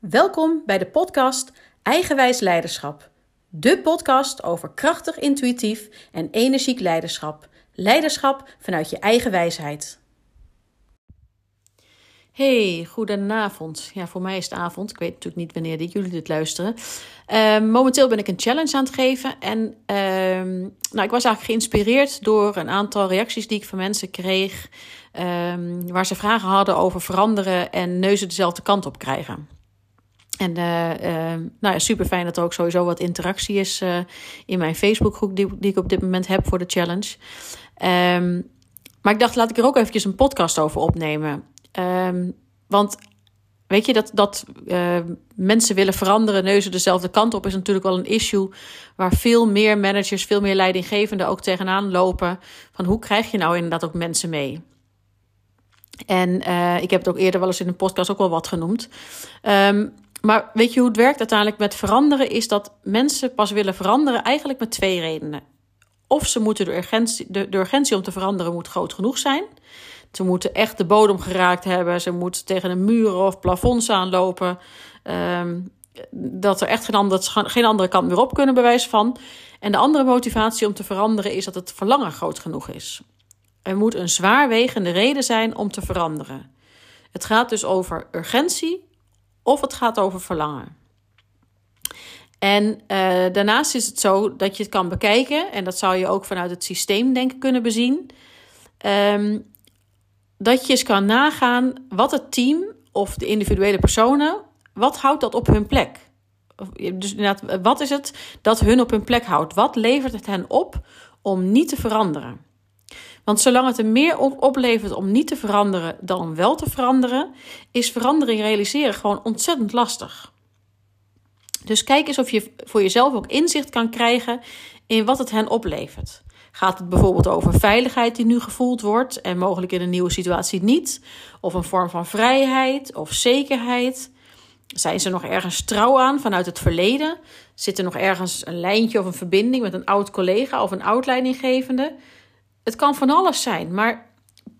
Welkom bij de podcast Eigenwijs Leiderschap. De podcast over krachtig, intuïtief en energiek leiderschap. Leiderschap vanuit je eigen wijsheid. Hey, goedenavond. Ja, voor mij is het avond. Ik weet natuurlijk niet wanneer jullie dit luisteren. Ehm, momenteel ben ik een challenge aan het geven. En ehm, nou, ik was eigenlijk geïnspireerd door een aantal reacties die ik van mensen kreeg. Ehm, waar ze vragen hadden over veranderen en neuzen dezelfde kant op krijgen. En uh, uh, nou ja, super fijn dat er ook sowieso wat interactie is uh, in mijn Facebookgroep die, die ik op dit moment heb voor de challenge. Um, maar ik dacht, laat ik er ook eventjes een podcast over opnemen. Um, want weet je, dat, dat mensen willen veranderen, neuzen dezelfde kant op, is natuurlijk wel een issue waar veel meer managers, veel meer leidinggevenden ook tegenaan lopen. Van hoe krijg je nou inderdaad ook mensen mee? En ik heb het ook eerder wel eens in een podcast ook wel wat genoemd. Um, maar weet je hoe het werkt uiteindelijk met veranderen? Is dat mensen pas willen veranderen eigenlijk met twee redenen. Of ze moeten de urgentie, de, urgentie om te veranderen moet groot genoeg zijn. Ze moeten echt de bodem geraakt hebben. Ze moeten tegen een muren of plafonds aanlopen. Um, dat er echt geen geen andere kant meer op kunnen, bewijs van. En de andere motivatie om te veranderen is dat het verlangen groot genoeg is. Er moet een zwaarwegende reden zijn om te veranderen. Het gaat dus over urgentie of het gaat over verlangen. En uh, daarnaast is het zo dat je het kan bekijken, en dat zou je ook vanuit het systeemdenken kunnen bezien. Um, dat je eens kan nagaan wat het team of de individuele personen, wat houdt dat op hun plek? Dus inderdaad, wat is het dat hun op hun plek houdt? Wat levert het hen op om niet te veranderen? Want zolang het er meer oplevert om niet te veranderen dan wel te veranderen, is verandering realiseren gewoon ontzettend lastig. Dus kijk eens of je voor jezelf ook inzicht kan krijgen in wat het hen oplevert. Gaat het bijvoorbeeld over veiligheid die nu gevoeld wordt en mogelijk in een nieuwe situatie niet? Of een vorm van vrijheid of zekerheid? Zijn ze nog ergens trouw aan vanuit het verleden? Zit er nog ergens een lijntje of een verbinding met een oud collega of een oud leidinggevende? Het kan van alles zijn, maar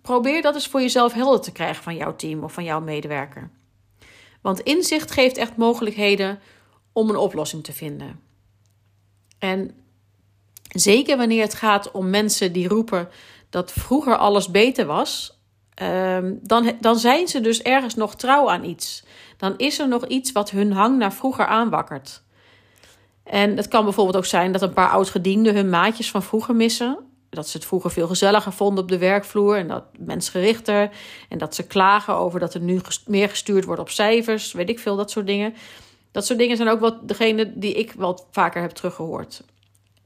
probeer dat eens voor jezelf helder te krijgen van jouw team of van jouw medewerker. Want inzicht geeft echt mogelijkheden om een oplossing te vinden. En zeker wanneer het gaat om mensen die roepen dat vroeger alles beter was, ehm, dan, dan zijn ze dus ergens nog trouw aan iets. Dan is er nog iets wat hun hang naar vroeger aanwakkert. En het kan bijvoorbeeld ook zijn dat een paar oudgedienden hun maatjes van vroeger missen dat ze het vroeger veel gezelliger vonden op de werkvloer en dat mensgerichter. En dat ze klagen over dat er nu meer gestuurd wordt op cijfers, weet ik veel, dat soort dingen. Dat soort dingen zijn ook wat degene die ik wel vaker heb teruggehoord.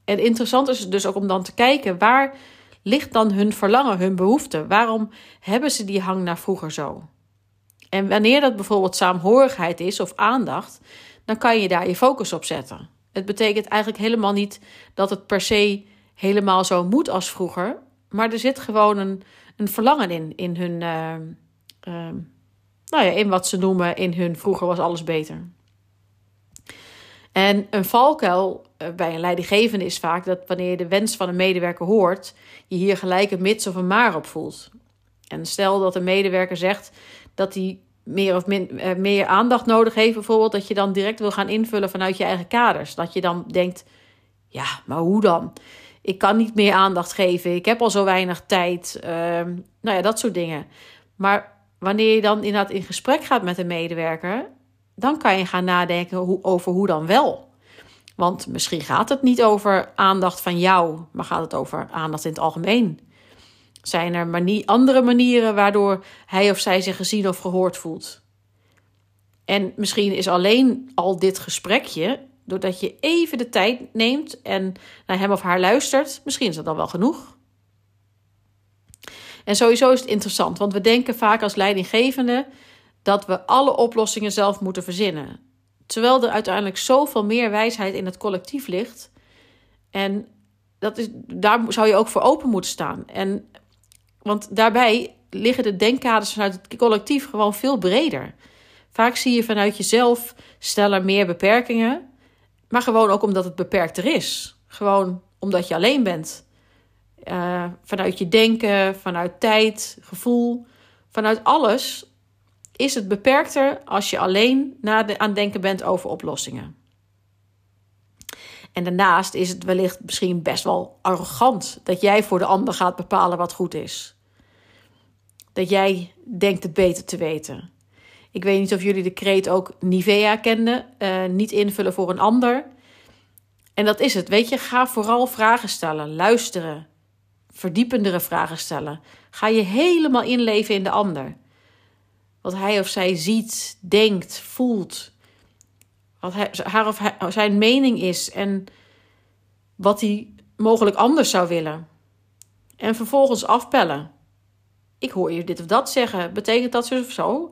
En interessant is het dus ook om dan te kijken waar ligt dan hun verlangen, hun behoefte? Waarom hebben ze die hang naar vroeger zo? En wanneer dat bijvoorbeeld saamhorigheid is of aandacht, dan kan je daar je focus op zetten. Het betekent eigenlijk helemaal niet dat het per se helemaal zo moet als vroeger. Maar er zit gewoon een, een verlangen in, in hun, uh, uh, nou ja, in wat ze noemen, in hun vroeger was alles beter. En een valkuil eh, bij een leidinggevende is vaak dat wanneer je de wens van een medewerker hoort, je hier gelijk een mits of een maar op voelt. En stel dat een medewerker zegt dat hij meer of min, uh, meer aandacht nodig heeft, bijvoorbeeld, dat je dan direct wil gaan invullen vanuit je eigen kaders. Dat je dan denkt, ja, maar hoe dan? Ik kan niet meer aandacht geven, ik heb al zo weinig tijd. Uh, nou ja, dat soort dingen. Maar wanneer je dan inderdaad in gesprek gaat met een medewerker, dan kan je gaan nadenken hoe, over hoe dan wel. Want misschien gaat het niet over aandacht van jou, maar gaat het over aandacht in het algemeen. Zijn er manie andere manieren waardoor hij of zij zich gezien of gehoord voelt? En misschien is alleen al dit gesprekje Doordat je even de tijd neemt en naar hem of haar luistert, misschien is dat dan wel genoeg. En sowieso is het interessant, want we denken vaak als leidinggevende dat we alle oplossingen zelf moeten verzinnen. Terwijl er uiteindelijk zoveel meer wijsheid in het collectief ligt. En dat is, daar zou je ook voor open moeten staan. En, want daarbij liggen de denkkaders vanuit het collectief gewoon veel breder. Vaak zie je vanuit jezelf stellen meer beperkingen. Maar gewoon ook omdat het beperkter is. Gewoon omdat je alleen bent. Uh, vanuit je denken, vanuit tijd, gevoel, vanuit alles is het beperkter als je alleen aan het denken bent over oplossingen. En daarnaast is het wellicht misschien best wel arrogant dat jij voor de ander gaat bepalen wat goed is. Dat jij denkt het beter te weten. Ik weet niet of jullie de kreet ook Nivea kenden. Uh, niet invullen voor een ander. En dat is het. Weet je, ga vooral vragen stellen, luisteren, verdiependere vragen stellen. Ga je helemaal inleven in de ander. Wat hij of zij ziet, denkt, voelt. Wat hij, haar of zijn mening is en wat hij mogelijk anders zou willen. En vervolgens afpellen. Ik hoor je dit of dat zeggen. Betekent dat zo of zo?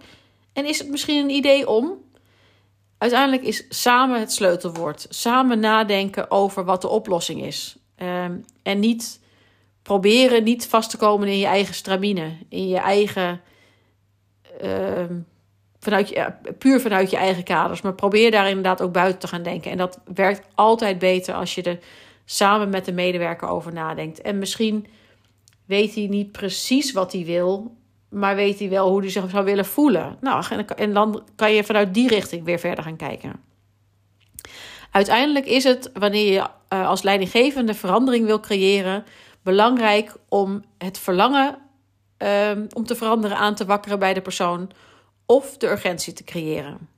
En is het misschien een idee om? Uiteindelijk is samen het sleutelwoord. Samen nadenken over wat de oplossing is. Ehm, en niet proberen niet vast te komen in je eigen stramine. In je eigen. Ehm, vanuit je, puur vanuit je eigen kaders. Maar probeer daar inderdaad ook buiten te gaan denken. En dat werkt altijd beter als je er samen met de medewerker over nadenkt. En misschien weet hij niet precies wat hij wil maar weet hij wel hoe hij zich zou willen voelen. Nou, en dan kan je vanuit die richting weer verder gaan kijken. Uiteindelijk is het, wanneer je eh, als leidinggevende verandering wil creëren, belangrijk om het verlangen ehm, om te veranderen aan te wakkeren bij de persoon of de urgentie te creëren.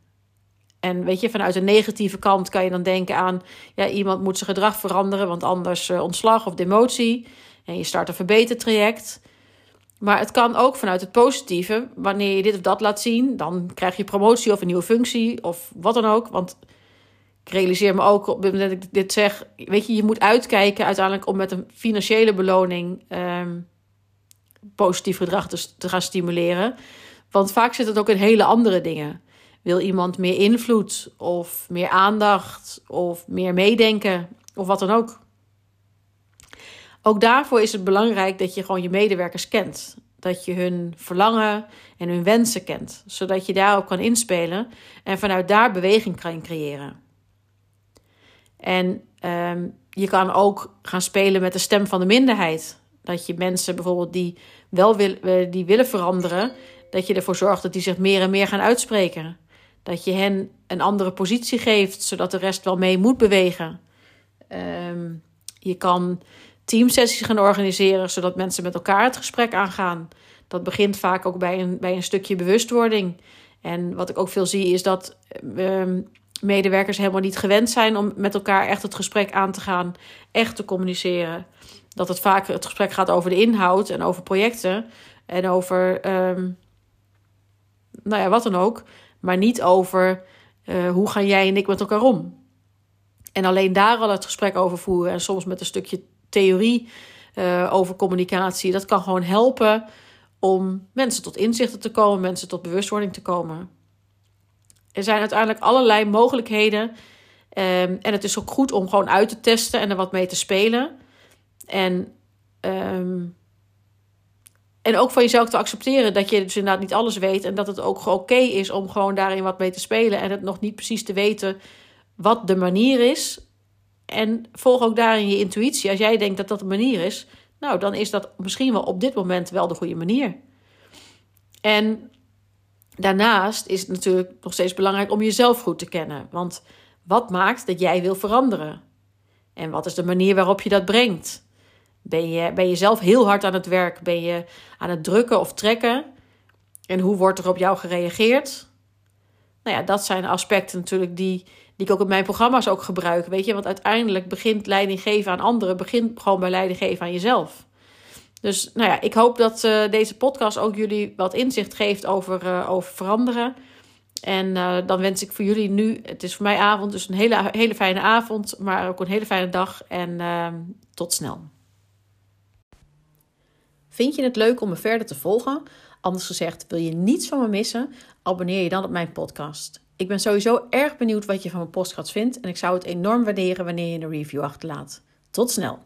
En weet je, vanuit een negatieve kant kan je dan denken aan, ja, iemand moet zijn gedrag veranderen, want anders uh, ontslag of demotie. En je start een verbetertraject. Maar het kan ook vanuit het positieve. Wanneer je dit of dat laat zien, dan krijg je promotie of een nieuwe functie of wat dan ook. Want ik realiseer me ook op het moment dat ik dit zeg. Weet je, je moet uitkijken uiteindelijk om met een financiële beloning ehm, positief gedrag te, te gaan stimuleren. Want vaak zit het ook in hele andere dingen. Wil iemand meer invloed of meer aandacht of meer meedenken of wat dan ook? Ook daarvoor is het belangrijk dat je gewoon je medewerkers kent. Dat je hun verlangen en hun wensen kent, zodat je daarop kan inspelen en vanuit daar beweging kan creëren. En ehm, je kan ook gaan spelen met de stem van de minderheid. Dat je mensen bijvoorbeeld die wel wil, eh, die willen veranderen, dat je ervoor zorgt dat die zich meer en meer gaan uitspreken. Dat je hen een andere positie geeft, zodat de rest wel mee moet bewegen. Ehm, je kan teamsessies gaan organiseren, zodat mensen met elkaar het gesprek aangaan. Dat begint vaak ook bij een, bij een stukje bewustwording. En wat ik ook veel zie, is dat ehm, medewerkers helemaal niet gewend zijn om met elkaar echt het gesprek aan te gaan, echt te communiceren. Dat het vaak het gesprek gaat over de inhoud en over projecten en over, ehm, nou ja, wat dan ook, maar niet over uh, hoe gaan jij en ik met elkaar om. En alleen daar al het gesprek over voeren en soms met een stukje theorie uh, over communicatie. Dat kan gewoon helpen om mensen tot inzichten te komen, mensen tot bewustwording te komen. Er zijn uiteindelijk allerlei mogelijkheden. Um, en het is ook goed om gewoon uit te testen en er wat mee te spelen. En, um, en ook van jezelf te accepteren dat je dus inderdaad niet alles weet. En dat het ook oké is om gewoon daarin wat mee te spelen. En het nog niet precies te weten wat de manier is. En volg ook daarin je intuïtie. Als jij denkt dat dat de manier is, nou, dan is dat misschien wel op dit moment wel de goede manier. En daarnaast is het natuurlijk nog steeds belangrijk om jezelf goed te kennen. Want wat maakt dat jij wil veranderen? En wat is de manier waarop je dat brengt? Ben je, ben je zelf heel hard aan het werk? Ben je aan het drukken of trekken? En hoe wordt er op jou gereageerd? Nou ja, dat zijn aspecten natuurlijk die, die ik ook in mijn programma's ook gebruik. Weet je, want uiteindelijk begint leiding geven aan anderen, begint gewoon bij leiding geven aan jezelf. Dus nou ja, ik hoop dat uh, deze podcast ook jullie wat inzicht geeft over, uh, over veranderen. En uh, dan wens ik voor jullie nu, het is voor mij avond, dus een hele, hele fijne avond, maar ook een hele fijne dag. En tot snel. Vind je het leuk om me verder te volgen? Anders gezegd, wil je niets van me missen? Abonneer je dan op mijn podcast. Ik ben sowieso erg benieuwd wat je van mijn podcast vindt en ik zou het enorm waarderen wanneer je een review achterlaat. Tot snel!